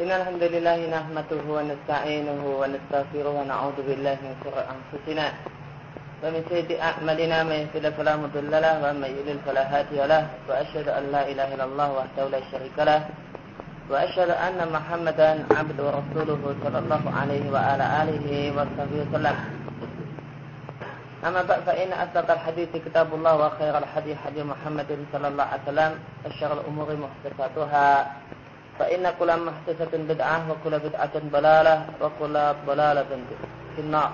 إن الحمد لله نحمده ونستعينه ونستغفره ونعوذ بالله من شرور أنفسنا. ومن سيئات أعمالنا من يهده فلا مضل له ومن يضلل فلا هادي له. وأشهد أن لا إله إلا الله وحده لا شريك له. وأشهد أن محمدا عبده ورسوله صلى الله عليه وعلى آله وصحبه وسلم. أما بعد فإن أصدق الحديث كتاب الله وخير الحديث حديث محمد صلى الله عليه وسلم. وشر الأمور محدثاتها. فإن كل محدثة بدعة وكل بدعة ضلالة وكل ضلالة في النار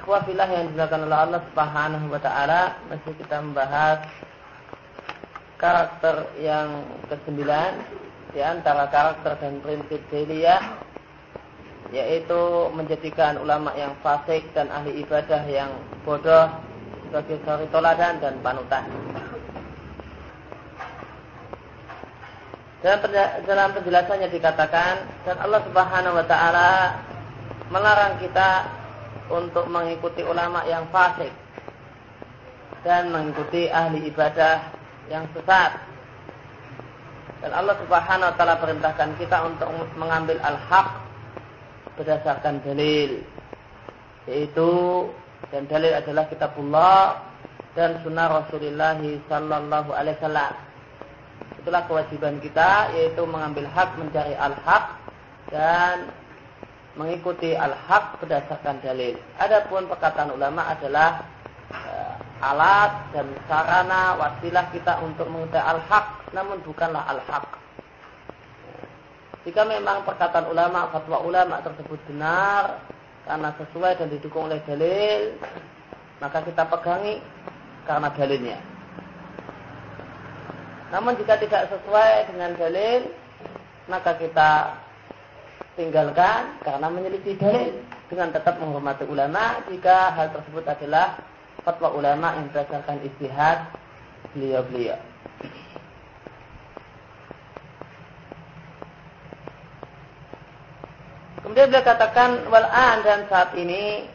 Ikhwafillah yang dilakukan oleh Allah Subhanahu wa taala, masih kita membahas karakter yang kesembilan di antara karakter dan prinsip jahiliyah yaitu menjadikan ulama yang fasik dan ahli ibadah yang bodoh sebagai suri toladan dan panutan. Dalam, dalam penjelasannya dikatakan dan Allah Subhanahu wa taala melarang kita untuk mengikuti ulama yang fasik dan mengikuti ahli ibadah yang sesat. Dan Allah Subhanahu wa taala perintahkan kita untuk mengambil al-haq berdasarkan dalil yaitu dan dalil adalah kitabullah dan sunnah Rasulullah sallallahu alaihi wasallam. Itulah kewajiban kita yaitu mengambil hak mencari al-haq dan mengikuti al-haq berdasarkan dalil. Adapun perkataan ulama adalah alat dan sarana wasilah kita untuk mengetahui al-haq namun bukanlah al-haq. Jika memang perkataan ulama, fatwa ulama tersebut benar karena sesuai dan didukung oleh dalil, maka kita pegangi karena dalilnya. Namun jika tidak sesuai dengan dalil, maka kita tinggalkan karena menyelisih dalil dengan tetap menghormati ulama jika hal tersebut adalah fatwa ulama yang berdasarkan istihad beliau-beliau. Kemudian beliau katakan wal'an dan saat ini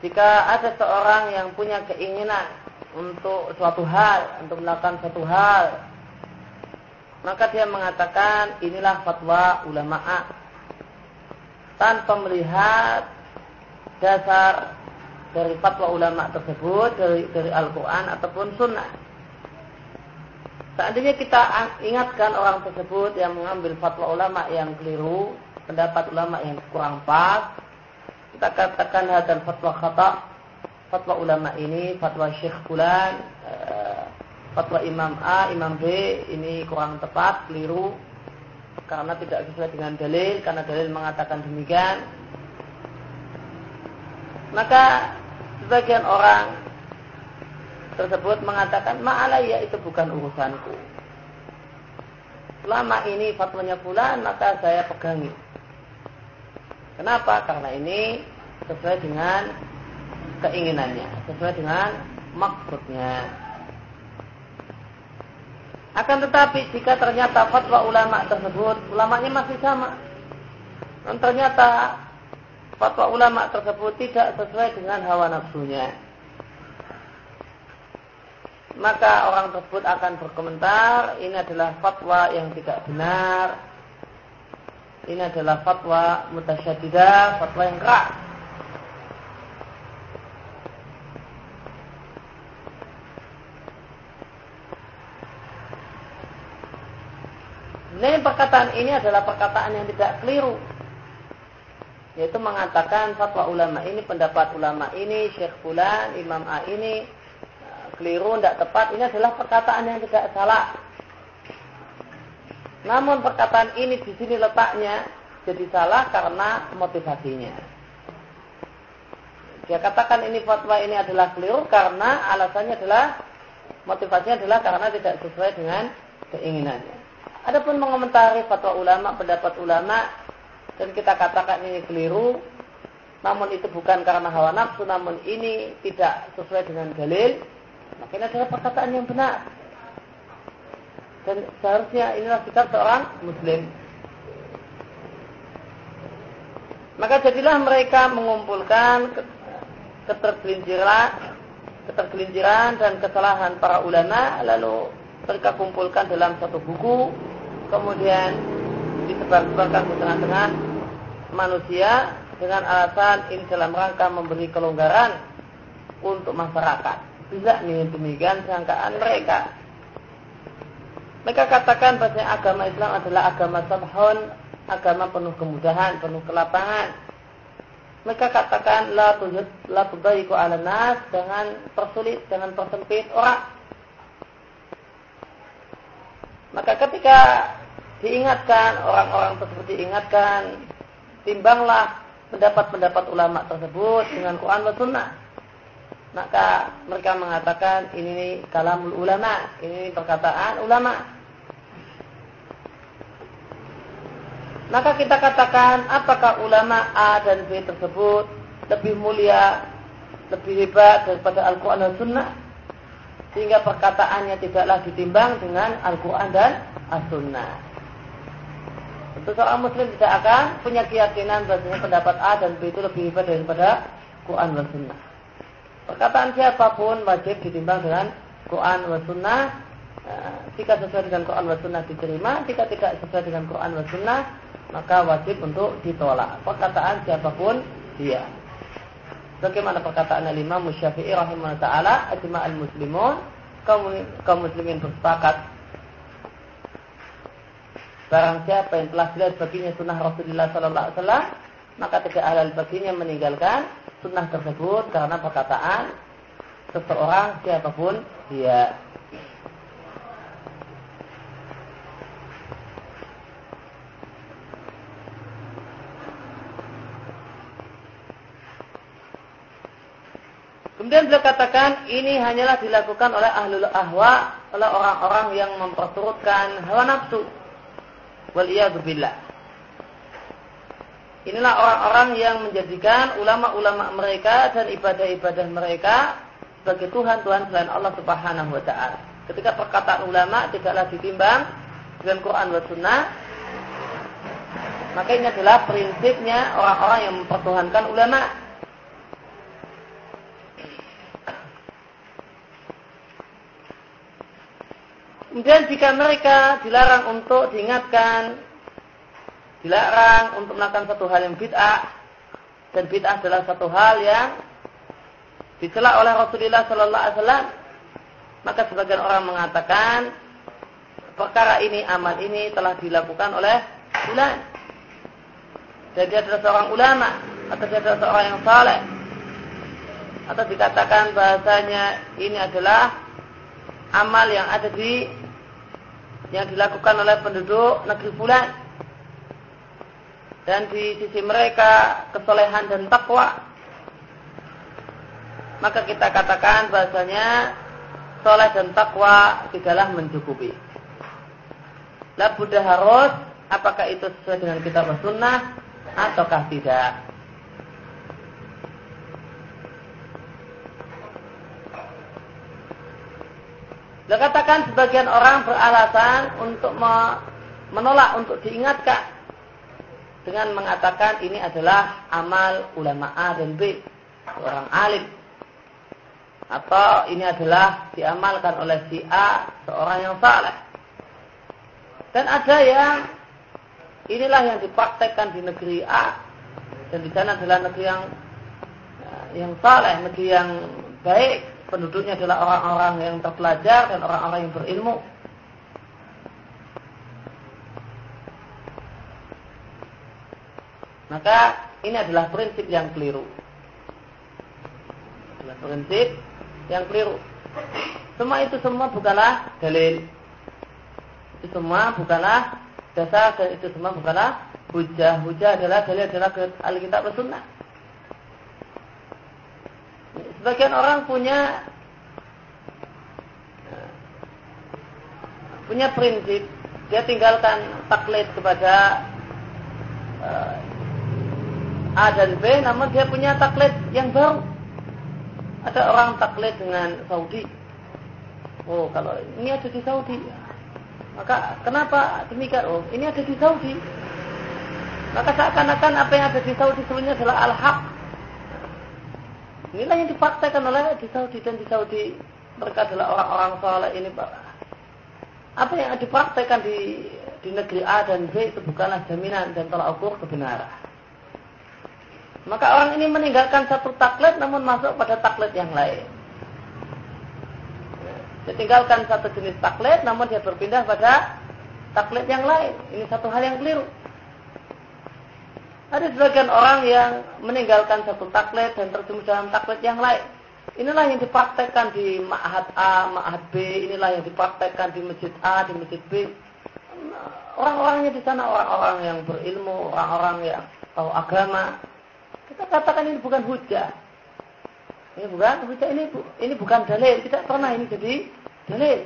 jika ada seorang yang punya keinginan untuk suatu hal, untuk melakukan suatu hal, maka dia mengatakan inilah fatwa ulama tanpa melihat dasar dari fatwa ulama tersebut dari dari Al-Quran ataupun Sunnah. Seandainya kita ingatkan orang tersebut yang mengambil fatwa ulama yang keliru, pendapat ulama yang kurang pas, kita katakan hadal fatwa khata, fatwa ulama ini, fatwa Syekh Fulan, fatwa Imam A, Imam B ini kurang tepat, keliru, karena tidak sesuai dengan dalil, karena dalil mengatakan demikian. Maka sebagian orang tersebut mengatakan ma'alaya itu bukan urusanku. Selama ini fatwanya bulan maka saya pegangi. Kenapa? Karena ini sesuai dengan keinginannya, sesuai dengan maksudnya. Akan tetapi jika ternyata fatwa ulama tersebut, ulamanya masih sama. Dan ternyata fatwa ulama tersebut tidak sesuai dengan hawa nafsunya. Maka orang tersebut akan berkomentar, ini adalah fatwa yang tidak benar. Ini adalah fatwa mutasyadidah, fatwa yang keras. Ini perkataan ini adalah perkataan yang tidak keliru. Yaitu mengatakan fatwa ulama ini, pendapat ulama ini, Syekh Fulan, Imam A ini, keliru, tidak tepat. Ini adalah perkataan yang tidak salah. Namun perkataan ini di sini letaknya jadi salah karena motivasinya. Dia katakan ini fatwa ini adalah keliru karena alasannya adalah motivasinya adalah karena tidak sesuai dengan keinginannya. Adapun mengomentari fatwa ulama, pendapat ulama, dan kita katakan ini keliru, namun itu bukan karena hawa nafsu, namun ini tidak sesuai dengan dalil, maka ini adalah perkataan yang benar. Dan seharusnya inilah sikap seorang muslim. Maka jadilah mereka mengumpulkan ketergelinciran, ketergelinciran dan kesalahan para ulama, lalu mereka kumpulkan dalam satu buku, kemudian disebar-sebarkan ke tengah-tengah manusia dengan alasan ini dalam rangka memberi kelonggaran untuk masyarakat. Bisa nih demikian sangkaan mereka. Mereka katakan bahwa agama Islam adalah agama sabhon, agama penuh kemudahan, penuh kelapangan. Mereka katakan la tujud la tudaiku ala nas dengan persulit, dengan persempit orang. Maka ketika diingatkan orang-orang tersebut diingatkan, timbanglah pendapat-pendapat ulama tersebut dengan Quran dan Sunnah. Maka mereka mengatakan ini kalamul ulama, ini perkataan ulama. Maka kita katakan apakah ulama A dan B tersebut lebih mulia, lebih hebat daripada Al-Quran dan Sunnah? Sehingga perkataannya tidaklah ditimbang dengan Al-Quran dan As-Sunnah. Tentu seorang muslim tidak akan punya keyakinan bahwasanya pendapat A dan B itu lebih hebat daripada Quran dan Sunnah. Perkataan siapa pun wajib ditimbang dengan Quran dan Sunnah. Eh, jika sesuai dengan Quran dan Sunnah diterima, jika tidak sesuai dengan Quran dan Sunnah maka wajib untuk ditolak. Perkataan siapa pun dia. Bagaimana perkataan Imam Musyafi'i rahimahullah taala, al muslimun, kaum muslimin bersepakat Barang siapa yang telah jelas baginya sunnah Rasulullah Sallallahu Alaihi Wasallam, maka tidak halal baginya meninggalkan sunnah tersebut karena perkataan seseorang siapa pun dia. Kemudian beliau katakan ini hanyalah dilakukan oleh ahlul ahwa, oleh orang-orang yang memperturutkan hawa nafsu. Wal. Inilah orang-orang yang menjadikan ulama-ulama mereka dan ibadah-ibadah mereka sebagai Tuhan-Tuhan selain Allah Subhanahu wa taala. Ketika perkataan ulama tidaklah ditimbang dengan Quran dan Sunnah, maka ini adalah prinsipnya orang-orang yang mempertuhankan ulama Kemudian jika mereka dilarang untuk diingatkan, dilarang untuk melakukan satu hal yang bid'ah, dan bid'ah adalah satu hal yang dicela oleh Rasulullah Sallallahu Alaihi Wasallam, maka sebagian orang mengatakan perkara ini, amal ini telah dilakukan oleh bulan. Dan dia adalah seorang ulama atau dia seorang yang saleh atau dikatakan bahasanya ini adalah amal yang ada di yang dilakukan oleh penduduk negeri bulan dan di sisi mereka kesolehan dan takwa. Maka kita katakan bahasanya soleh dan takwa tidaklah mencukupi. La buddha harus apakah itu sesuai dengan kitab sunnah ataukah tidak Dia katakan sebagian orang beralasan untuk menolak untuk diingatkan dengan mengatakan ini adalah amal ulama A dan B, orang alim. Atau ini adalah diamalkan oleh si A, seorang yang saleh. Dan ada yang inilah yang dipraktekkan di negeri A dan di sana adalah negeri yang yang saleh, negeri yang baik penduduknya adalah orang-orang yang terpelajar dan orang-orang yang berilmu. Maka ini adalah prinsip yang keliru. Adalah prinsip yang keliru. Semua itu semua bukanlah dalil. Itu semua bukanlah dasar itu semua bukanlah hujah. Hujah adalah dalil adalah Alkitab Sunnah. Sebagian orang punya punya prinsip. Dia tinggalkan taklid kepada uh, A dan B namun dia punya taklid yang baru. Ada orang taklid dengan Saudi. Oh kalau ini ada di Saudi maka kenapa demikian? Oh ini ada di Saudi. Maka seakan-akan apa yang ada di Saudi sebenarnya adalah al-haq Inilah yang dipaksakan oleh di Saudi dan di Saudi mereka adalah orang-orang soleh ini Pak. apa yang dipraktekkan di di negeri A dan B itu bukanlah jaminan dan tolak ukur kebenaran. Maka orang ini meninggalkan satu taklid namun masuk pada taklid yang lain. Dia tinggalkan satu jenis taklid namun dia berpindah pada taklid yang lain. Ini satu hal yang keliru. Ada sebagian orang yang meninggalkan satu taklid dan terjun dalam taklid yang lain. Inilah yang dipraktekkan di ma'had A, ma'had B. Inilah yang dipraktekkan di masjid A, di masjid B. Orang-orangnya di sana orang-orang yang berilmu, orang-orang yang tahu agama. Kita katakan ini bukan hujah. Ini bukan hujah, ini ini bukan dalil. Tidak pernah ini jadi dalil.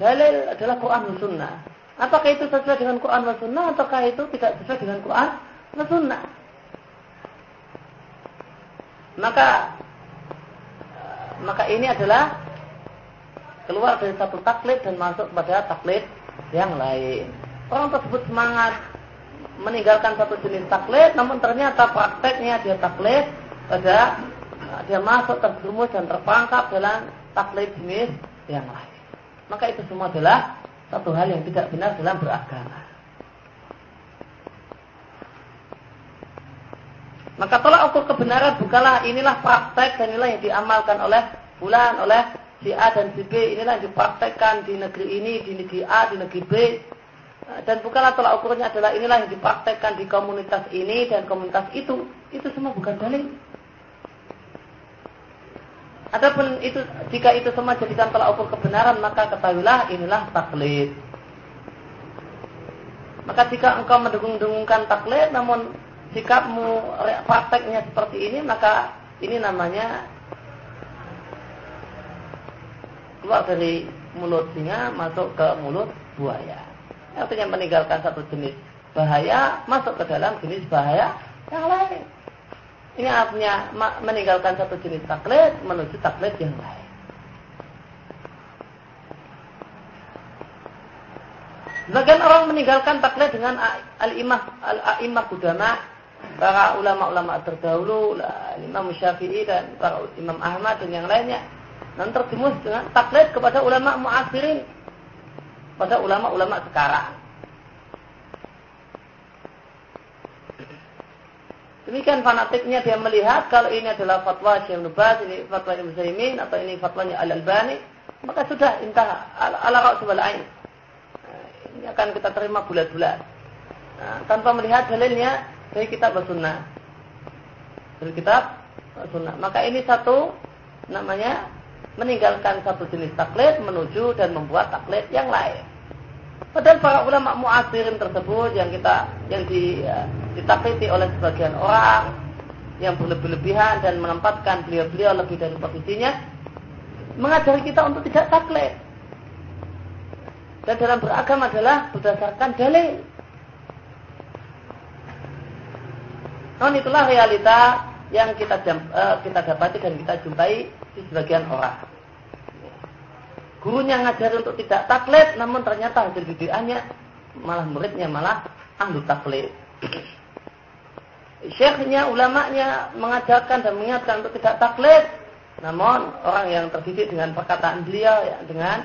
Dalil adalah Quran dan Sunnah. Apakah itu sesuai dengan Quran dan Sunnah ataukah itu tidak sesuai dengan Quran dan Sunnah? Maka maka ini adalah keluar dari satu taklid dan masuk pada taklid yang lain. Orang tersebut semangat meninggalkan satu jenis taklid, namun ternyata prakteknya dia taklid pada dia masuk terjerumus dan terperangkap dalam taklid jenis yang lain. Maka itu semua adalah satu hal yang tidak benar dalam beragama. Maka tolak ukur kebenaran bukanlah inilah praktek dan inilah yang diamalkan oleh bulan, oleh si A dan si B. Inilah yang dipraktekkan di negeri ini, di negeri A, di negeri B. Dan bukanlah tolak ukurnya adalah inilah yang dipraktekkan di komunitas ini dan komunitas itu. Itu semua bukan dalil. Adapun itu jika itu semua jadikan tolak ukur kebenaran maka ketahuilah inilah taklid. Maka jika engkau mendengung-dengungkan taklid namun sikapmu prakteknya seperti ini maka ini namanya keluar dari mulut singa masuk ke mulut buaya. Artinya meninggalkan satu jenis bahaya masuk ke dalam jenis bahaya yang lain. Ini artinya meninggalkan satu jenis taklid menuju taklid yang lain. Sebagian orang meninggalkan taklid dengan al-imah al-imah kudama, para ulama-ulama terdahulu, Imam Syafi'i dan para Imam Ahmad dan yang lainnya. Dan terjemus dengan taklid kepada ulama muasirin, pada ulama-ulama sekarang. Demikian fanatiknya dia melihat kalau ini adalah fatwa Syekh Nubas, ini fatwa Ibnu Zaimin atau ini fatwanya Al-Albani, maka sudah intah ala ra'sul ain. Nah, ini akan kita terima bulat-bulat. Nah, tanpa melihat dalilnya dari kitab sunnah. Dari kitab sunnah. Maka ini satu namanya meninggalkan satu jenis taklid menuju dan membuat taklid yang lain. Padahal para ulama muasirin tersebut yang kita yang di ya, ditakuti oleh sebagian orang yang berlebih-lebihan dan menempatkan beliau-beliau lebih dari posisinya mengajari kita untuk tidak taklid dan dalam beragama adalah berdasarkan dalil Non itulah realita yang kita jam, uh, kita dapati dan kita jumpai di sebagian orang. Gurunya ngajar untuk tidak taklid, namun ternyata hasil didikannya malah muridnya malah ahli taklid syekhnya, ulamanya mengajarkan dan mengingatkan untuk tidak taklid. Namun orang yang terdidik dengan perkataan beliau, ya, dengan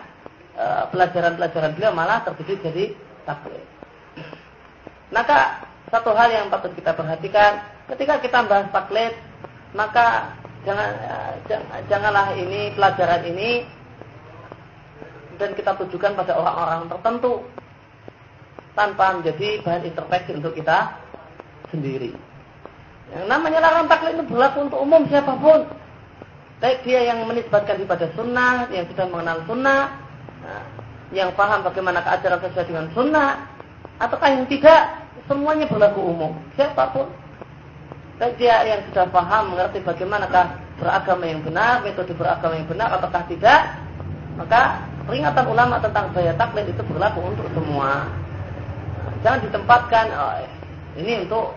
eh, pelajaran-pelajaran uh, beliau malah terdidik jadi taklid. Maka satu hal yang patut kita perhatikan, ketika kita bahas taklid, maka jangan uh, janganlah ini pelajaran ini dan kita tujukan pada orang-orang tertentu tanpa menjadi bahan introspeksi untuk kita sendiri. Yang namanya larang taklid itu berlaku untuk umum siapa pun. Baik dia yang menisbatkan kepada sunnah, yang sudah mengenal sunnah, nah, yang paham bagaimana keajaran sesuai dengan sunnah, ataukah yang tidak, semuanya berlaku umum. Siapa pun. Baik dia yang sudah paham, mengerti bagaimanakah beragama yang benar, metode beragama yang benar, ataukah tidak, maka peringatan ulama tentang bahaya taklid itu berlaku untuk semua. Jangan ditempatkan, oh, ini untuk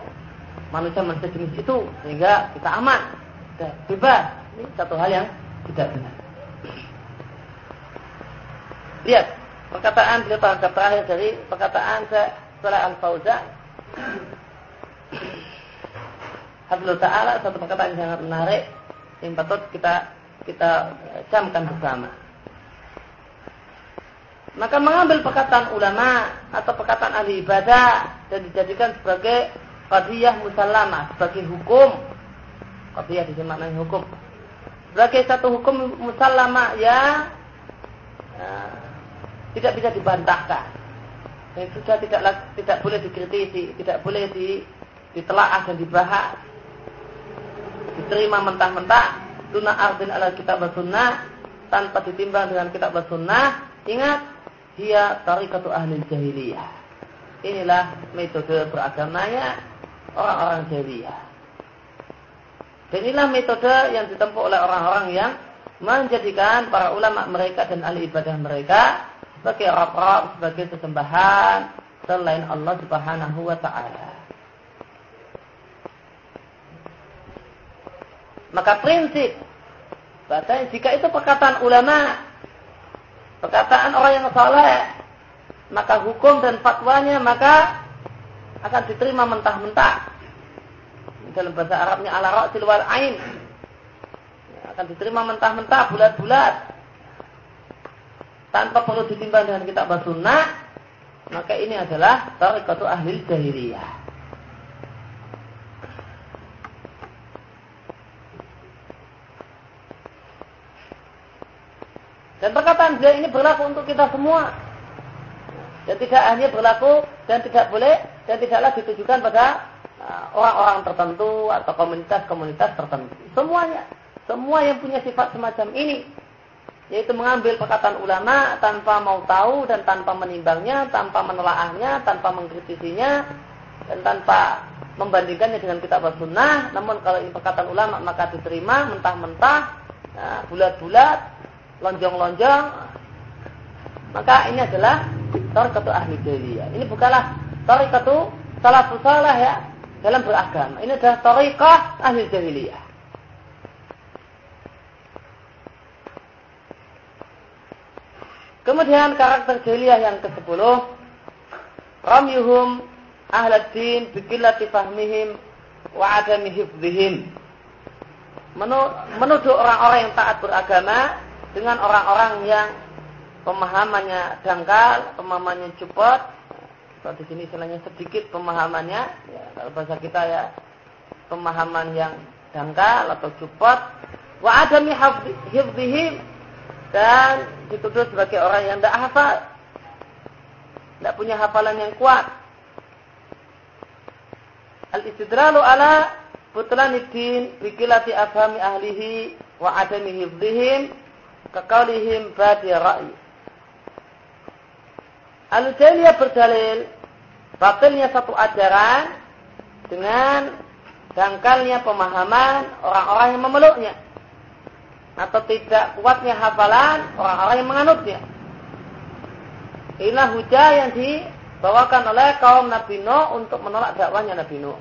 manusia-manusia jenis itu sehingga kita aman, kita bebas. Ini satu hal yang tidak benar. Lihat perkataan beliau terakhir dari perkataan setelah Al Fauzan. Habibullah Ta'ala satu perkataan yang sangat menarik yang patut kita kita camkan bersama. Maka mengambil perkataan ulama atau perkataan ahli ibadah dan dijadikan sebagai qadiyah musallama, sebagai hukum. Qadiyah disemaknai hukum. Sebagai satu hukum musallama ya, ya tidak bisa dibantahkan. Dan sudah tidak tidak boleh dikritisi, tidak boleh di, ditelaah dan dibahas. Diterima mentah-mentah, tuna ardin ala kitab sunnah tanpa ditimbang dengan kitab sunnah. Ingat, dia tarikatu ahli jahiliyah. Inilah metode beragamanya orang-orang jahiliyah. Dan inilah metode yang ditempuh oleh orang-orang yang menjadikan para ulama mereka dan ahli ibadah mereka sebagai rob-rob, sebagai sesembahan selain Allah Subhanahu wa taala. Maka prinsip bahasanya jika itu perkataan ulama perkataan orang yang saleh, maka hukum dan fatwanya maka akan diterima mentah-mentah. Dalam bahasa Arabnya ala ra'sil wal ain. Akan diterima mentah-mentah, bulat-bulat. Tanpa perlu ditimbang dengan kitab sunnah, maka ini adalah tarikatu ahli jahiliyah. Dan perkataan beliau ini berlaku untuk kita semua. Dan tidak hanya berlaku dan tidak boleh dan tidaklah ditujukan pada uh, orang-orang tertentu atau komunitas-komunitas tertentu. Semuanya, semua yang punya sifat semacam ini, yaitu mengambil perkataan ulama tanpa mau tahu dan tanpa menimbangnya, tanpa menelaahnya, tanpa mengkritisinya, dan tanpa membandingkannya dengan kitab sunnah. Namun kalau ini perkataan ulama maka diterima mentah-mentah, uh, bulat-bulat, lonjong-lonjong, maka ini adalah tarikatu ahli jahiliyah. Ini bukanlah tarikatu salafus salah ya dalam beragama. Ini adalah tarikah ahli jahiliyah. Kemudian karakter jahiliyah yang ke-10 Ramyuhum ahlad din bikillati fahmihim wa adami hifdhihim Menuduh orang-orang yang taat beragama dengan orang-orang yang pemahamannya dangkal, pemahamannya cepat. Kalau di sini istilahnya sedikit pemahamannya, ya, kalau bahasa kita ya pemahaman yang dangkal atau cepat. Wa adami hifdhihim dan dituduh sebagai orang yang tidak hafal. Tidak punya hafalan yang kuat. Al-istidralu ala butlaniddin bikilati afhami ahlihi wa adami hifdhihim Kekaulihim badi ra'i. Al-Jailiyah berdalil batilnya satu ajaran dengan dangkalnya pemahaman orang-orang yang memeluknya atau tidak kuatnya hafalan orang-orang yang menganutnya. Inilah hujah yang dibawakan oleh kaum Nabi Nuh untuk menolak dakwahnya Nabi Nuh.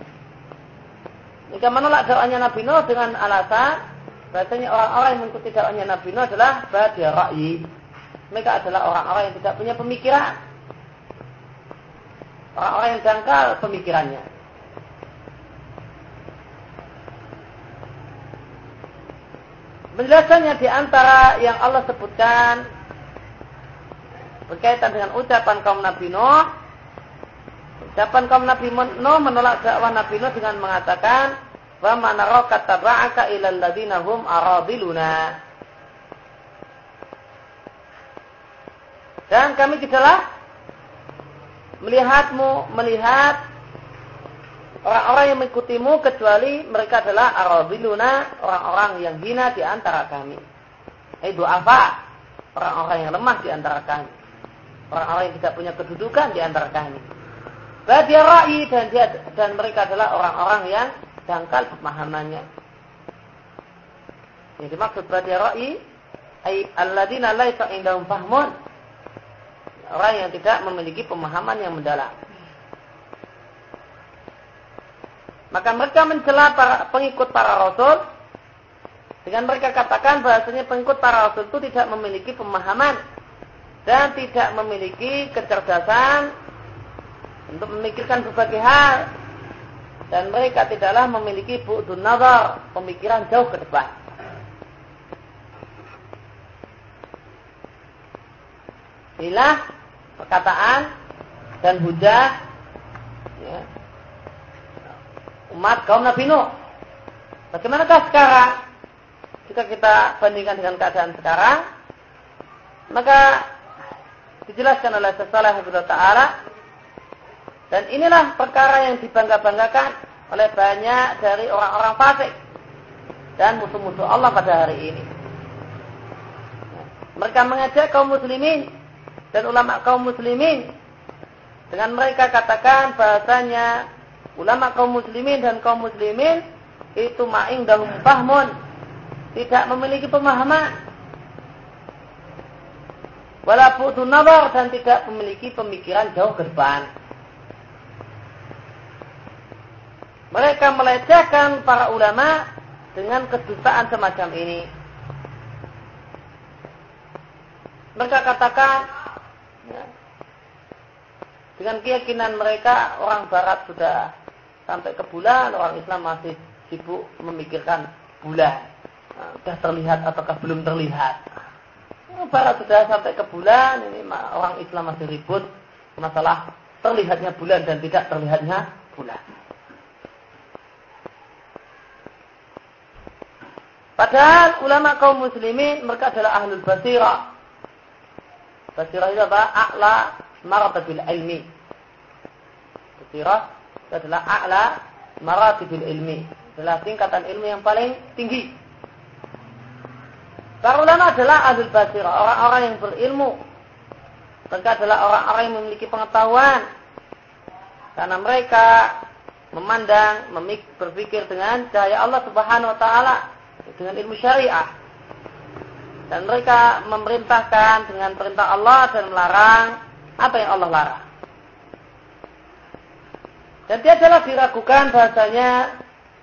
Jika menolak dakwahnya Nabi Nuh dengan alasan Bahasanya orang-orang yang mengikuti dakwahnya Nabi Nuh adalah badia ra'i. Mereka adalah orang-orang yang tidak punya pemikiran. Orang-orang yang dangkal pemikirannya. Penjelasannya di antara yang Allah sebutkan berkaitan dengan ucapan kaum Nabi Nuh. Ucapan kaum Nabi Nuh menolak dakwah Nabi Nuh dengan mengatakan Taba'aka hum aradiluna. Dan kami tidaklah melihatmu, melihat orang-orang yang mengikutimu kecuali mereka adalah aradiluna, orang-orang yang hina di antara kami. Eh apa? Orang-orang yang lemah di antara kami. Orang-orang yang tidak punya kedudukan di antara kami. Badia ra'i dan dia dan mereka adalah orang-orang yang dangkal pemahamannya. Yang dimaksud berarti ra'i ay alladzina laisa indahum fahmun. Orang yang tidak memiliki pemahaman yang mendalam. Maka mereka mencela para pengikut para rasul dengan mereka katakan bahasanya pengikut para rasul itu tidak memiliki pemahaman dan tidak memiliki kecerdasan untuk memikirkan berbagai hal dan mereka tidaklah memiliki bu'dun nazar, pemikiran jauh ke depan. ilah perkataan dan hujah ya, umat kaum Nabi Nuh. Bagaimanakah sekarang? Jika kita bandingkan dengan keadaan sekarang, maka dijelaskan oleh sesalah Ta'ala dan inilah perkara yang dibangga-banggakan oleh banyak dari orang-orang fasik dan musuh-musuh Allah pada hari ini. Mereka mengajak kaum muslimin dan ulama kaum muslimin dengan mereka katakan bahasanya ulama kaum muslimin dan kaum muslimin itu ma'ing dalam fahmun tidak memiliki pemahaman walaupun nazar dan tidak memiliki pemikiran jauh ke depan mereka melecehkan para ulama dengan kedustaan semacam ini mereka katakan ya, dengan keyakinan mereka orang barat sudah sampai ke bulan, orang Islam masih sibuk memikirkan bulan. Nah, sudah terlihat ataukah belum terlihat. Barat sudah sampai ke bulan, ini orang Islam masih ribut masalah terlihatnya bulan dan tidak terlihatnya bulan. Padahal ulama kaum muslimin mereka adalah ahlul basirah. Basirah itu apa? A'la maratabil ilmi. Basirah itu adalah a'la maratabil ilmi. Adalah tingkatan ilmu yang paling tinggi. Para ulama adalah ahli basirah, orang-orang yang berilmu. Mereka adalah orang-orang yang memiliki pengetahuan. Karena mereka memandang, berpikir dengan cahaya Allah Subhanahu wa taala dengan ilmu syariah. Dan mereka memerintahkan dengan perintah Allah dan melarang apa yang Allah larang. Dan dia adalah diragukan bahasanya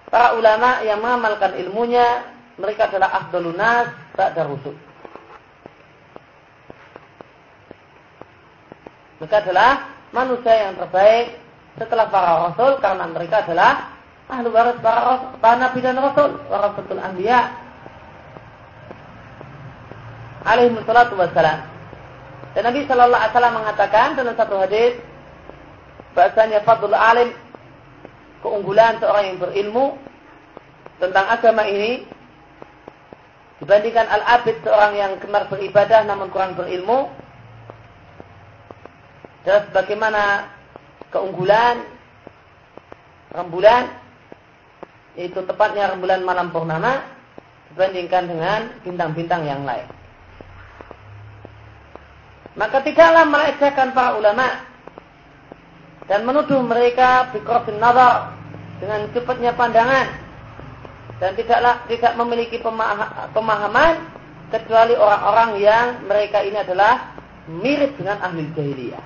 para ulama yang mengamalkan ilmunya, mereka adalah afdalun nas ba'da rusul. Mereka adalah manusia yang terbaik setelah para rasul karena mereka adalah ahlu waris para, para nabi dan rasul, warasatul anbiya alaihi salatu wassalam. Dan Nabi Shallallahu Alaihi Wasallam mengatakan dalam satu hadis bahasanya fadl alim keunggulan seorang yang berilmu tentang agama ini dibandingkan al-abid seorang yang gemar beribadah namun kurang berilmu dan bagaimana keunggulan rembulan yaitu tepatnya rembulan malam purnama dibandingkan dengan bintang-bintang yang lain. Maka tidaklah melecehkan para ulama dan menuduh mereka biqrafin nazar dengan cepatnya pandangan dan tidaklah tidak memiliki pemahaman kecuali orang-orang yang mereka ini adalah mirip dengan ahli jahiliyah.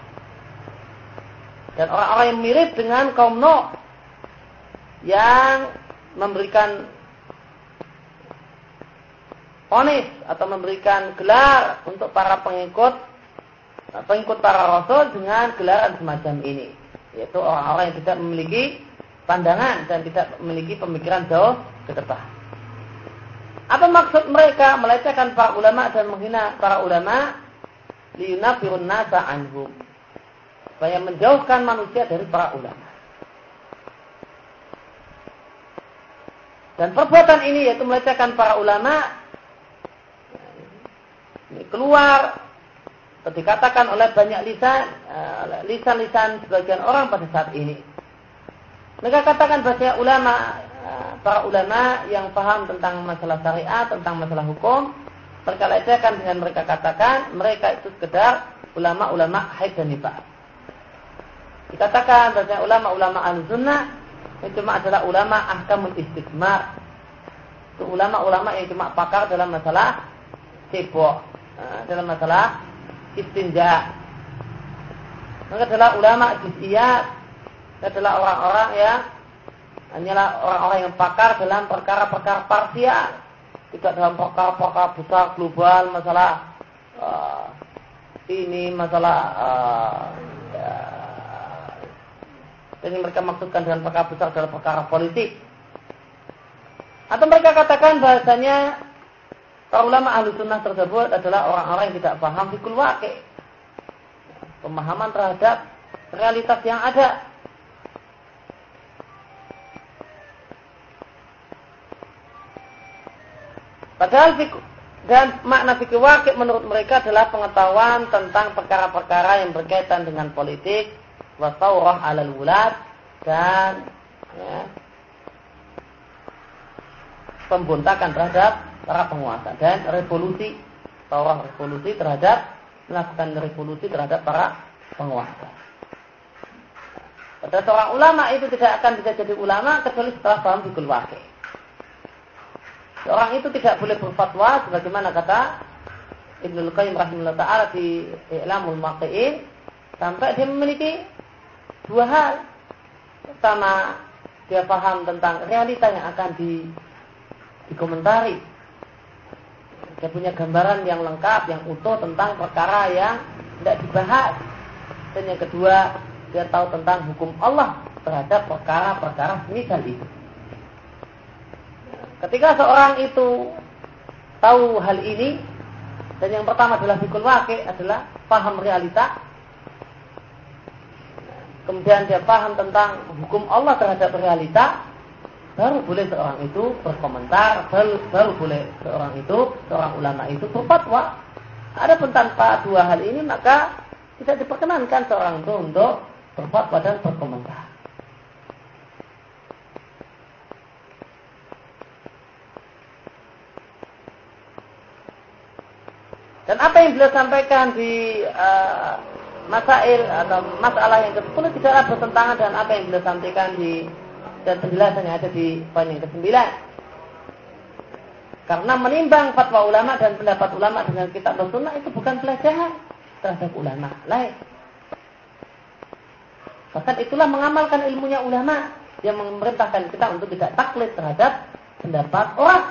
Dan orang-orang yang mirip dengan kaum Nuh yang memberikan onis atau memberikan gelar untuk para pengikut pengikut para rasul dengan gelaran semacam ini. Yaitu orang-orang yang tidak memiliki pandangan dan tidak memiliki pemikiran jauh ke depan. Apa maksud mereka melecehkan para ulama dan menghina para ulama? Liyunafirun nasa anhum. Supaya menjauhkan manusia dari para ulama. Dan perbuatan ini yaitu melecehkan para ulama ini keluar dikatakan oleh banyak lisan eh, lisan-lisan sebagian orang pada saat ini. Mereka katakan bahasa ulama eh, para ulama yang paham tentang masalah syariat, tentang masalah hukum, mereka lecehkan dengan mereka katakan mereka itu sekedar ulama-ulama haid dan nifas. Dikatakan bahasa ulama-ulama al-sunnah cuma adalah ulama ahkamul istiqmar. Itu ulama-ulama yang cuma pakar dalam masalah cebok, eh, dalam masalah istinja. Mereka adalah ulama jiziyat. Mereka adalah orang-orang yang hanyalah orang-orang yang pakar dalam perkara-perkara parsial. Tidak dalam perkara-perkara besar global masalah uh, ini masalah uh, ya, ini mereka maksudkan dengan perkara besar dalam perkara politik. Atau mereka katakan bahasanya Para ulama ahli sunnah tersebut adalah orang-orang yang tidak paham fikul wakil. pemahaman terhadap realitas yang ada. Padahal dan makna fikih wakil menurut mereka adalah pengetahuan tentang perkara-perkara yang berkaitan dengan politik, wasaurah alal wulad dan ya, pembuntakan terhadap para penguasa dan revolusi, taurah revolusi terhadap melakukan revolusi terhadap para penguasa. Pada seorang ulama itu tidak akan bisa jadi ulama kecuali setelah paham fikul wakil. Seorang itu tidak boleh berfatwa sebagaimana kata Ibnu Qayyim rahimahullah taala di I'lamul Muwaqqi'in sampai dia memiliki dua hal. Pertama, dia paham tentang realita yang akan di, dikomentari. Dia punya gambaran yang lengkap, yang utuh tentang perkara yang tidak dibahas. Dan yang kedua, dia tahu tentang hukum Allah terhadap perkara-perkara semisal itu. Ketika seorang itu tahu hal ini, dan yang pertama adalah fikul wake adalah paham realita. Kemudian dia paham tentang hukum Allah terhadap realita, baru boleh seorang itu berkomentar, baru, baru boleh seorang itu, seorang ulama itu berfatwa. Adapun tanpa dua hal ini maka tidak diperkenankan seorang itu untuk berfatwa dan berkomentar. Dan apa yang beliau sampaikan di uh, masail atau masalah yang ke-10 tidaklah bertentangan dengan apa yang beliau sampaikan di dan penjelasan yang ada di poin yang ke-9. Karena menimbang fatwa ulama dan pendapat ulama dengan kitab dan sunnah itu bukan pelecehan terhadap ulama lain. Bahkan itulah mengamalkan ilmunya ulama yang memerintahkan kita untuk tidak taklid terhadap pendapat orang.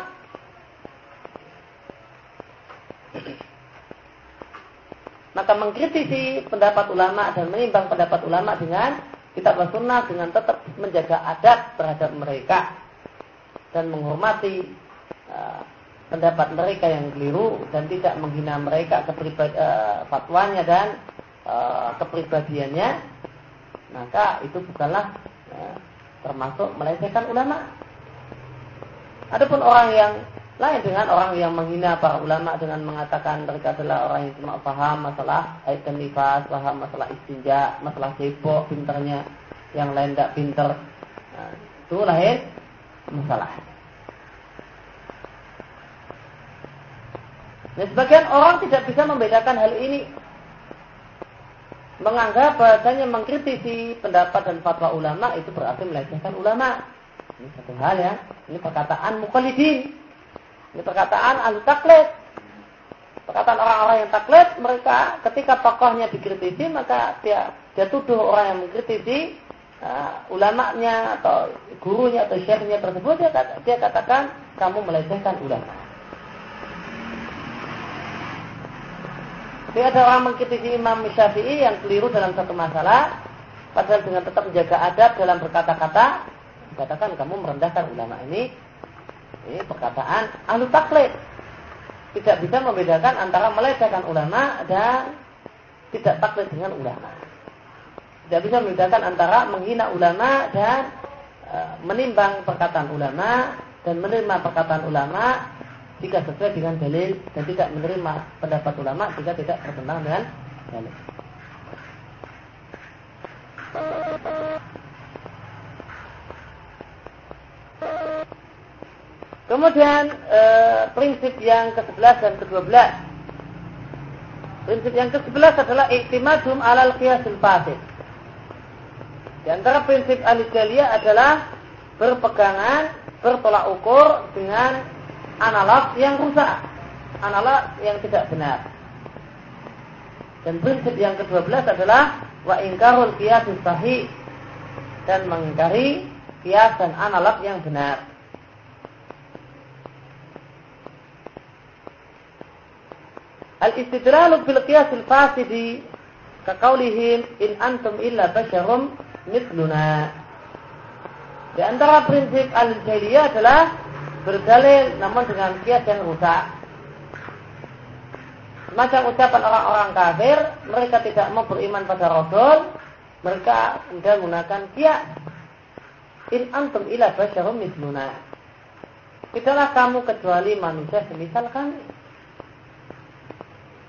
Maka mengkritisi pendapat ulama dan menimbang pendapat ulama dengan kitab dan sunnah dengan tetap menjaga adab terhadap mereka dan menghormati uh, pendapat mereka yang keliru dan tidak menghina mereka kepribadi, uh, fatwanya dan uh, kepribadiannya maka itu bukanlah uh, termasuk melecehkan ulama. Adapun orang yang lain dengan orang yang menghina para ulama dengan mengatakan mereka adalah orang yang cuma paham masalah ayat nifas, paham masalah istinja, masalah cebok, pinternya yang lain tidak pinter. Nah, itu lain masalah. Nah, sebagian orang tidak bisa membedakan hal ini. Menganggap bahasanya mengkritisi pendapat dan fatwa ulama itu berarti melecehkan ulama. Ini satu hal ya. Ini perkataan mukallidin ini perkataan ahli taklid. Perkataan orang-orang yang taklid, mereka ketika tokohnya dikritisi, maka dia dia tuduh orang yang mengkritisi uh, ulamanya atau gurunya atau syekhnya tersebut, dia, dia katakan kamu melecehkan ulama. Jadi ada orang mengkritisi Imam Syafi'i yang keliru dalam satu masalah, padahal dengan tetap menjaga adab dalam berkata-kata, katakan kamu merendahkan ulama ini, ini perkataan ahlu taklid. Tidak bisa membedakan antara melecehkan ulama dan tidak taklid dengan ulama. Tidak bisa membedakan antara menghina ulama dan e, menimbang perkataan ulama dan menerima perkataan ulama jika sesuai dengan dalil dan tidak menerima pendapat ulama jika tidak bertentangan dengan dalil. Kemudian e, prinsip yang ke-11 dan ke-12. Prinsip yang ke-11 adalah iktimadum alal qiyasul fasid. Di antara prinsip alijalia adalah berpegangan, bertolak ukur dengan analog yang rusak. Analog yang tidak benar. Dan prinsip yang ke-12 adalah wa ingkarul qiyasus sahih dan mengingkari kias dan analog yang benar. Al-istidlalu bil qiyasil fasidi kaqaulihim in antum illa basyarum mithluna. Di antara prinsip al-jahiliyah adalah berdalil namun dengan kias yang rusak. Macam ucapan orang-orang kafir, mereka tidak mau beriman pada Rasul, mereka kemudian menggunakan kias. In antum ila basyarum misluna. Tidaklah kamu kecuali manusia semisal kami.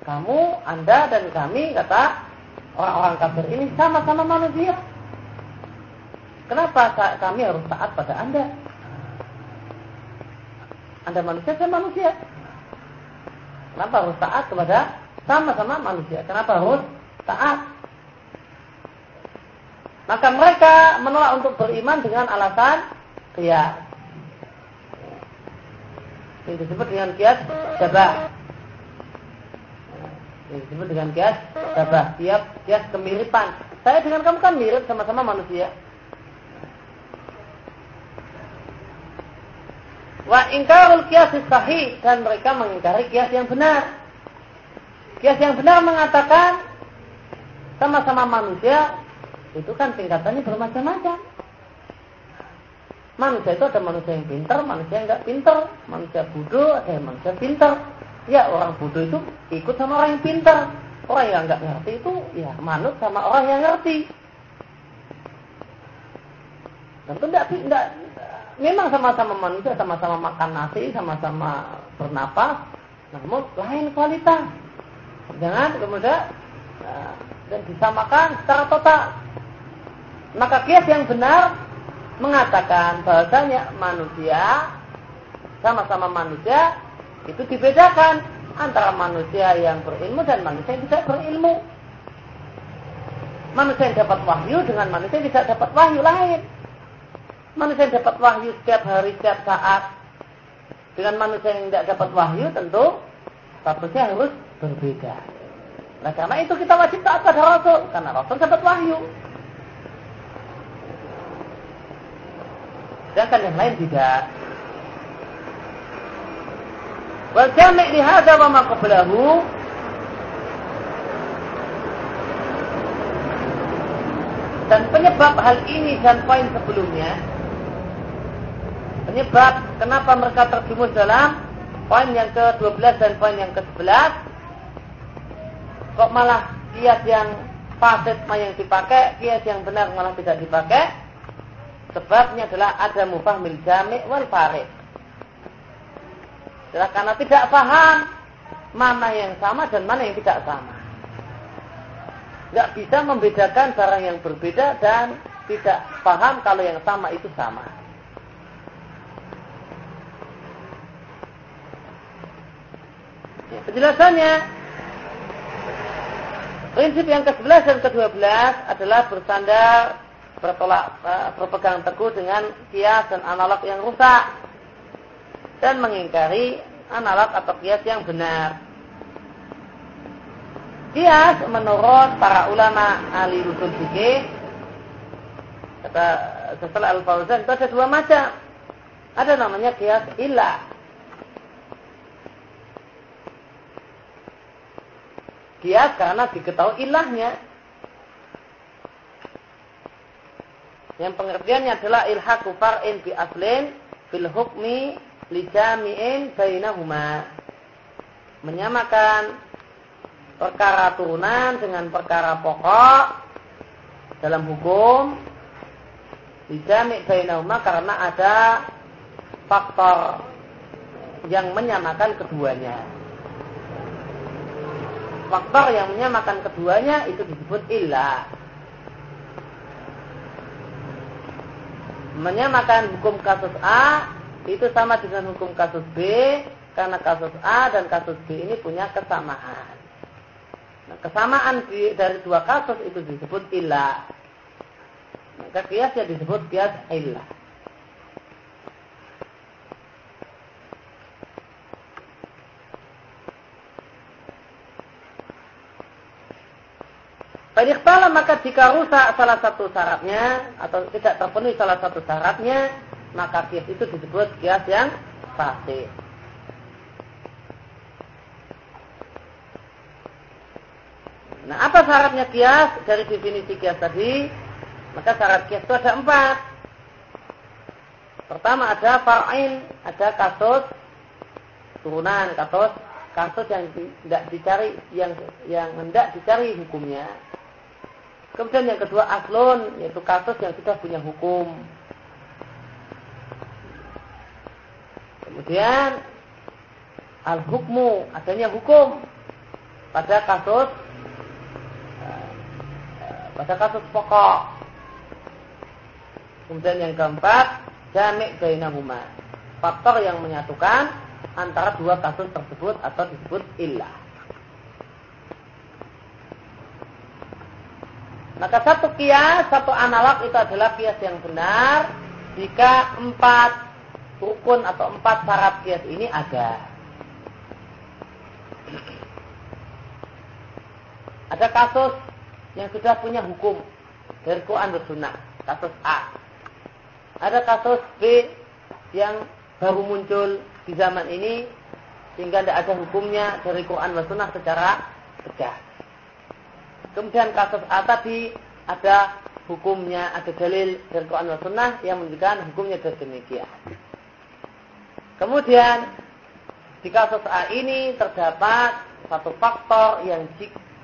Kamu, anda dan kami, kata orang-orang kafir ini sama-sama manusia. Kenapa kami harus taat pada anda? Anda manusia, saya manusia. Kenapa harus taat kepada sama-sama manusia? Kenapa harus taat? Maka mereka menolak untuk beriman dengan alasan kias. Ini disebut dengan kias jabah. Ini disebut dengan kias jabah. Tiap kias kemiripan. Saya dengan kamu kan mirip sama-sama manusia. Wa ingkarul kias sahih dan mereka mengingkari kias yang benar. Kias yang benar mengatakan sama-sama manusia itu kan tingkatannya bermacam-macam. Manusia itu ada manusia yang pintar, manusia yang enggak pintar, manusia bodoh, ada yang manusia pintar. Ya orang bodoh itu ikut sama orang yang pintar. Orang yang enggak ngerti itu ya manut sama orang yang ngerti. Tentu enggak, enggak memang sama-sama manusia, sama-sama makan nasi, sama-sama bernapas, namun lain kualitas. Jangan kemudian uh, dan disamakan secara total. Maka kias yang benar mengatakan bahasanya manusia sama-sama manusia itu dibedakan antara manusia yang berilmu dan manusia yang tidak berilmu. Manusia yang dapat wahyu dengan manusia yang tidak dapat wahyu lain. Manusia yang dapat wahyu setiap hari, setiap saat. Dengan manusia yang tidak dapat wahyu tentu statusnya harus berbeda. Nah karena itu kita wajib taat pada Rasul. Karena Rasul dapat wahyu. Sedangkan yang lain tidak. Hadza wa ma qablahu dan penyebab hal ini dan poin sebelumnya Penyebab kenapa mereka terjumus dalam poin yang ke-12 dan poin yang ke-11 kok malah kias yang fasid yang dipakai, kias yang benar malah tidak dipakai. Sebabnya adalah ada mufahmil jami' wal farid. Adalah karena tidak paham mana yang sama dan mana yang tidak sama. Tidak bisa membedakan barang yang berbeda dan tidak paham kalau yang sama itu sama. Ya, penjelasannya prinsip yang ke-11 dan ke-12 adalah bersandar bertolak uh, berpegang teguh dengan kias dan analog yang rusak dan mengingkari analog atau kias yang benar. Kias menurut para ulama ahli usul fikih kata setelah Al-Fauzan itu ada dua macam. Ada namanya kias ilah Kias karena diketahui ilahnya. Yang pengertiannya adalah ilhaku far'in bi aslin fil hukmi li jami'in bainahuma. Menyamakan perkara turunan dengan perkara pokok dalam hukum dijami bainahuma karena ada faktor yang menyamakan keduanya faktor yang menyamakan keduanya itu disebut ilah. Menyamakan hukum kasus A itu sama dengan hukum kasus B karena kasus A dan kasus B ini punya kesamaan. Nah, kesamaan dari dua kasus itu disebut ilah. Maka kiasnya disebut kias ilah. Fadiqtala maka jika rusak salah satu syaratnya atau tidak terpenuhi salah satu syaratnya, maka kias itu disebut kias yang fasid. Nah, apa syaratnya kias dari definisi kias tadi? Maka syarat kias itu ada empat. Pertama ada far'in, ada kasus turunan, kasus kasus yang tidak dicari yang yang hendak dicari hukumnya. Kemudian yang kedua aslun yaitu kasus yang sudah punya hukum. Kemudian al hukmu adanya hukum pada kasus eh, pada kasus pokok. Kemudian yang keempat jamik bainahuma. Faktor yang menyatukan antara dua kasus tersebut atau disebut ilah. Maka satu kias, satu analog itu adalah kias yang benar jika empat rukun atau empat syarat kias ini ada. Ada kasus yang sudah punya hukum dari Quran dan Sunnah. Kasus A. Ada kasus B yang baru muncul di zaman ini sehingga tidak ada hukumnya dari Quran dan Sunnah secara tegas. Kemudian kasus A tadi ada hukumnya, ada dalil dari Quran dan Sunnah yang menunjukkan hukumnya demikian. Kemudian di kasus A ini terdapat satu faktor yang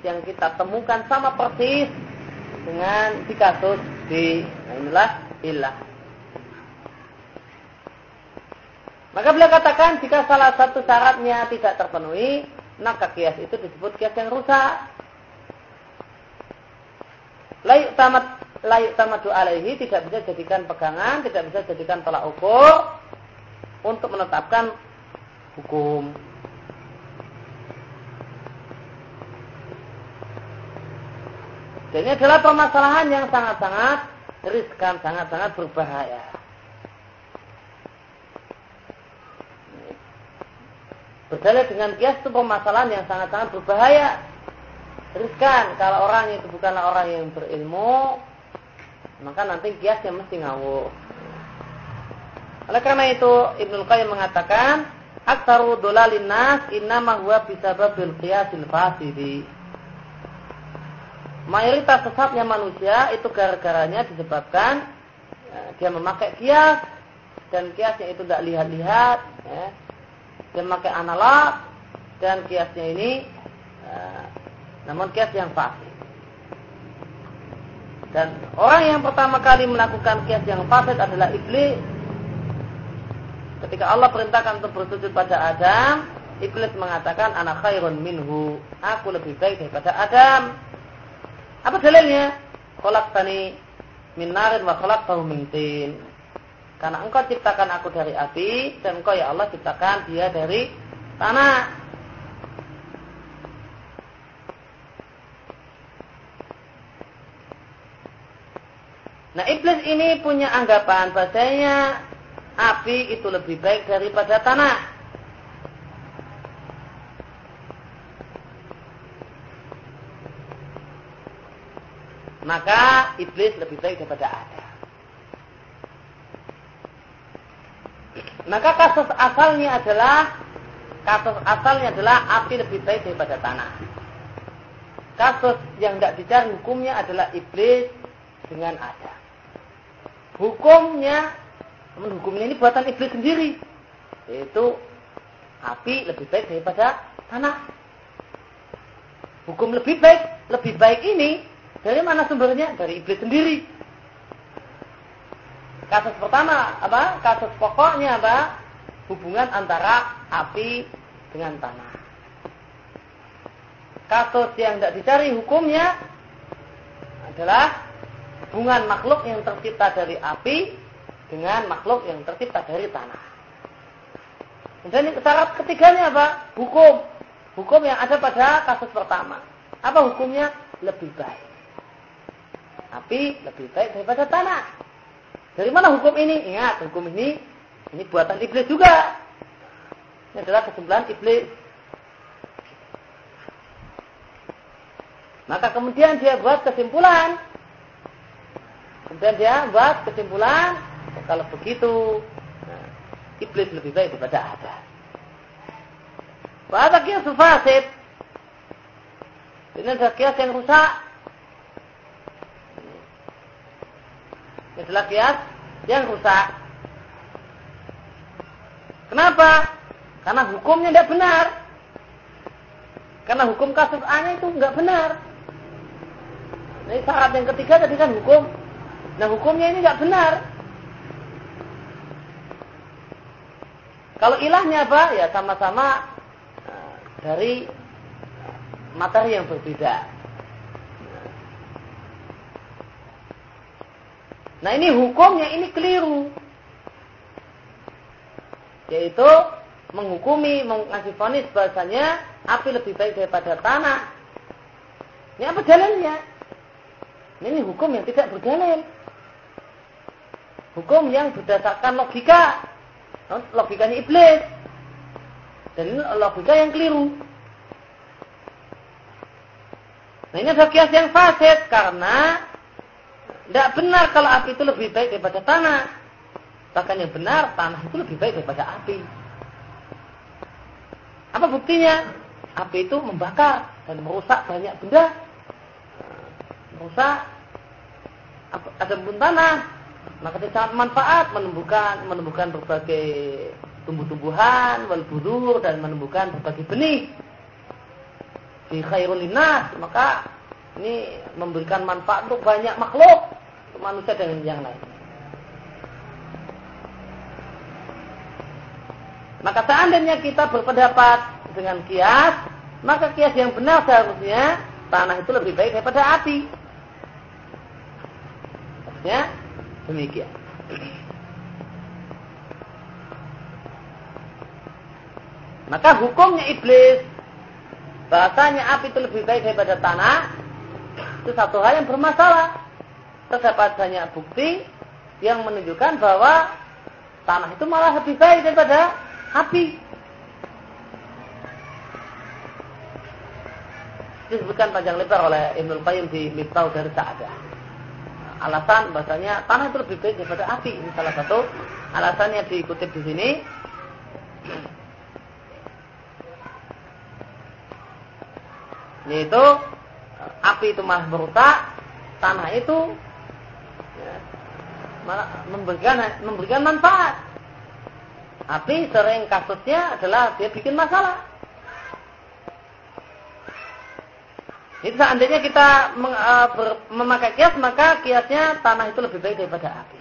yang kita temukan sama persis dengan di kasus B. Nah inilah ilah. Maka beliau katakan jika salah satu syaratnya tidak terpenuhi, maka kias itu disebut kias yang rusak. Layuk tamat layuk tamadu alaihi tidak bisa jadikan pegangan, tidak bisa jadikan tolak ukur untuk menetapkan hukum. Dan ini adalah permasalahan yang sangat-sangat riskan, sangat-sangat berbahaya. Berdalil dengan kias itu permasalahan yang sangat-sangat berbahaya riskan kalau orang itu bukanlah orang yang berilmu maka nanti kiasnya mesti ngawur oleh karena itu Ibnu Qayyim mengatakan aktaru dolalin nas innama huwa bisababil qiyasil fasidi mayoritas sesatnya manusia itu gara-garanya disebabkan ya, dia memakai kias dan kiasnya itu tidak lihat-lihat ya. dia memakai analog dan kiasnya ini ya, namun kias yang fasik. Dan orang yang pertama kali melakukan kias yang fasik adalah iblis. Ketika Allah perintahkan untuk bersujud pada Adam, iblis mengatakan anak khairun minhu. Aku lebih baik daripada Adam. Apa dalilnya? Kolak tani min narin wa kolak tahu min Karena engkau ciptakan aku dari api dan engkau ya Allah ciptakan dia dari tanah. Nah iblis ini punya anggapan bahasanya api itu lebih baik daripada tanah. Maka iblis lebih baik daripada Adam. Maka kasus asalnya adalah kasus asalnya adalah api lebih baik daripada tanah. Kasus yang tidak dicari hukumnya adalah iblis dengan Adam hukumnya namun hukumnya ini buatan iblis sendiri. Yaitu api lebih baik daripada tanah. Hukum lebih baik lebih baik ini dari mana sumbernya? Dari iblis sendiri. Kasus pertama apa? Kasus pokoknya apa? Hubungan antara api dengan tanah. Kasus yang tidak dicari hukumnya adalah hubungan makhluk yang tercipta dari api dengan makhluk yang tercipta dari tanah. Dan syarat ketiganya apa? Hukum. Hukum yang ada pada kasus pertama. Apa hukumnya? Lebih baik. Api lebih baik daripada tanah. Dari mana hukum ini? Ingat, hukum ini ini buatan iblis juga. Ini adalah kesimpulan iblis. Maka kemudian dia buat kesimpulan Kemudian dia buat kesimpulan, kalau begitu nah, iblis lebih baik daripada ada. Bahasa kias fasid. Ini adalah kias yang rusak. Ini adalah kias yang rusak. Kenapa? Karena hukumnya tidak benar. Karena hukum kasus A-nya itu nggak benar. Ini syarat yang ketiga tadi kan hukum. Nah hukumnya ini nggak benar. Kalau ilahnya apa? Ya sama-sama eh, dari materi yang berbeda. Nah ini hukumnya ini keliru. Yaitu menghukumi, mengasih vonis bahasanya api lebih baik daripada tanah. Ini apa jalannya? Ini hukum yang tidak berdalil. Hukum yang berdasarkan logika. Logikanya iblis. Dan ini logika yang keliru. Nah ini adalah kias yang fasid karena tidak benar kalau api itu lebih baik daripada tanah. Bahkan yang benar tanah itu lebih baik daripada api. Apa buktinya? Api itu membakar dan merusak banyak benda. Merusak ada pun tanah. Maka dia sangat manfaat menumbuhkan menumbuhkan berbagai tumbuh-tumbuhan, wal budur dan menumbuhkan berbagai benih. Di khairul linas, maka ini memberikan manfaat untuk banyak makhluk, untuk manusia dan yang lain. Maka seandainya kita berpendapat dengan kias, maka kias yang benar seharusnya tanah itu lebih baik daripada api. Ya, demikian. Maka hukumnya iblis bahasanya api itu lebih baik daripada tanah itu satu hal yang bermasalah. Terdapat banyak bukti yang menunjukkan bahwa tanah itu malah lebih baik daripada api. Disebutkan panjang lebar oleh Ibnu Qayyim di Miftah dari Sa'adah. Alasan bahasanya tanah itu lebih baik daripada api. Ini salah satu alasan yang dikutip di sini. Yaitu api itu malah merusak, tanah itu ya, malah memberikan memberikan manfaat. Tapi sering kasusnya adalah dia bikin masalah. Itu seandainya kita uh, memakai kias, maka kiasnya tanah itu lebih baik daripada api.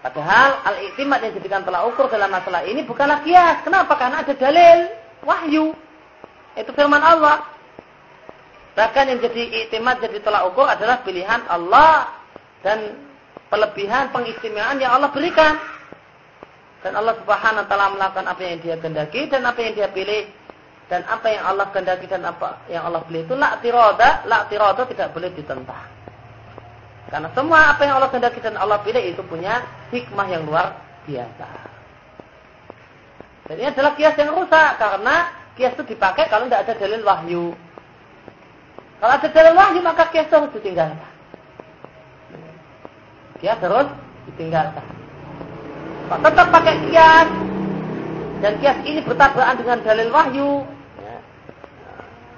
Padahal al-iktimat yang dijadikan telah ukur dalam masalah ini bukanlah kias. Kenapa? Karena ada dalil, wahyu. Itu firman Allah. Bahkan yang jadi iktimat, jadi telah ukur adalah pilihan Allah dan pelebihan pengistimewaan yang Allah berikan. Dan Allah Subhanahu wa taala melakukan apa yang Dia kehendaki dan apa yang Dia pilih dan apa yang Allah kehendaki dan apa yang Allah pilih itu la tirada, la tirada tidak boleh ditentang. Karena semua apa yang Allah kehendaki dan Allah pilih itu punya hikmah yang luar biasa. Dan ini adalah kias yang rusak karena kias itu dipakai kalau tidak ada dalil wahyu. Kalau ada dalil wahyu maka kias itu harus ditinggalkan. Kias harus ditinggalkan tetap pakai kias dan kias ini bertabrakan dengan dalil wahyu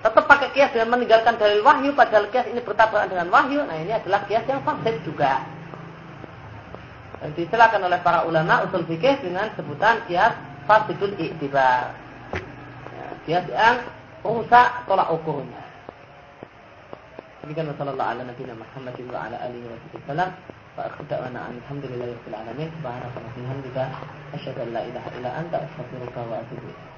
tetap pakai kias dengan meninggalkan dalil wahyu padahal kias ini bertabrakan dengan wahyu nah ini adalah kias yang fasid juga dan disilakan oleh para ulama usul fikih dengan sebutan kias fasidul iktibar ya, kias yang rusak tolak ukurnya Demikian wasallallahu ala nabiyina Muhammadin wa ala alihi wa sallam. فأخذ دعوانا أن الحمد لله رب العالمين سبحانك اللهم وبحمدك أشهد أن لا إله إلا أنت أستغفرك وأتوب إليك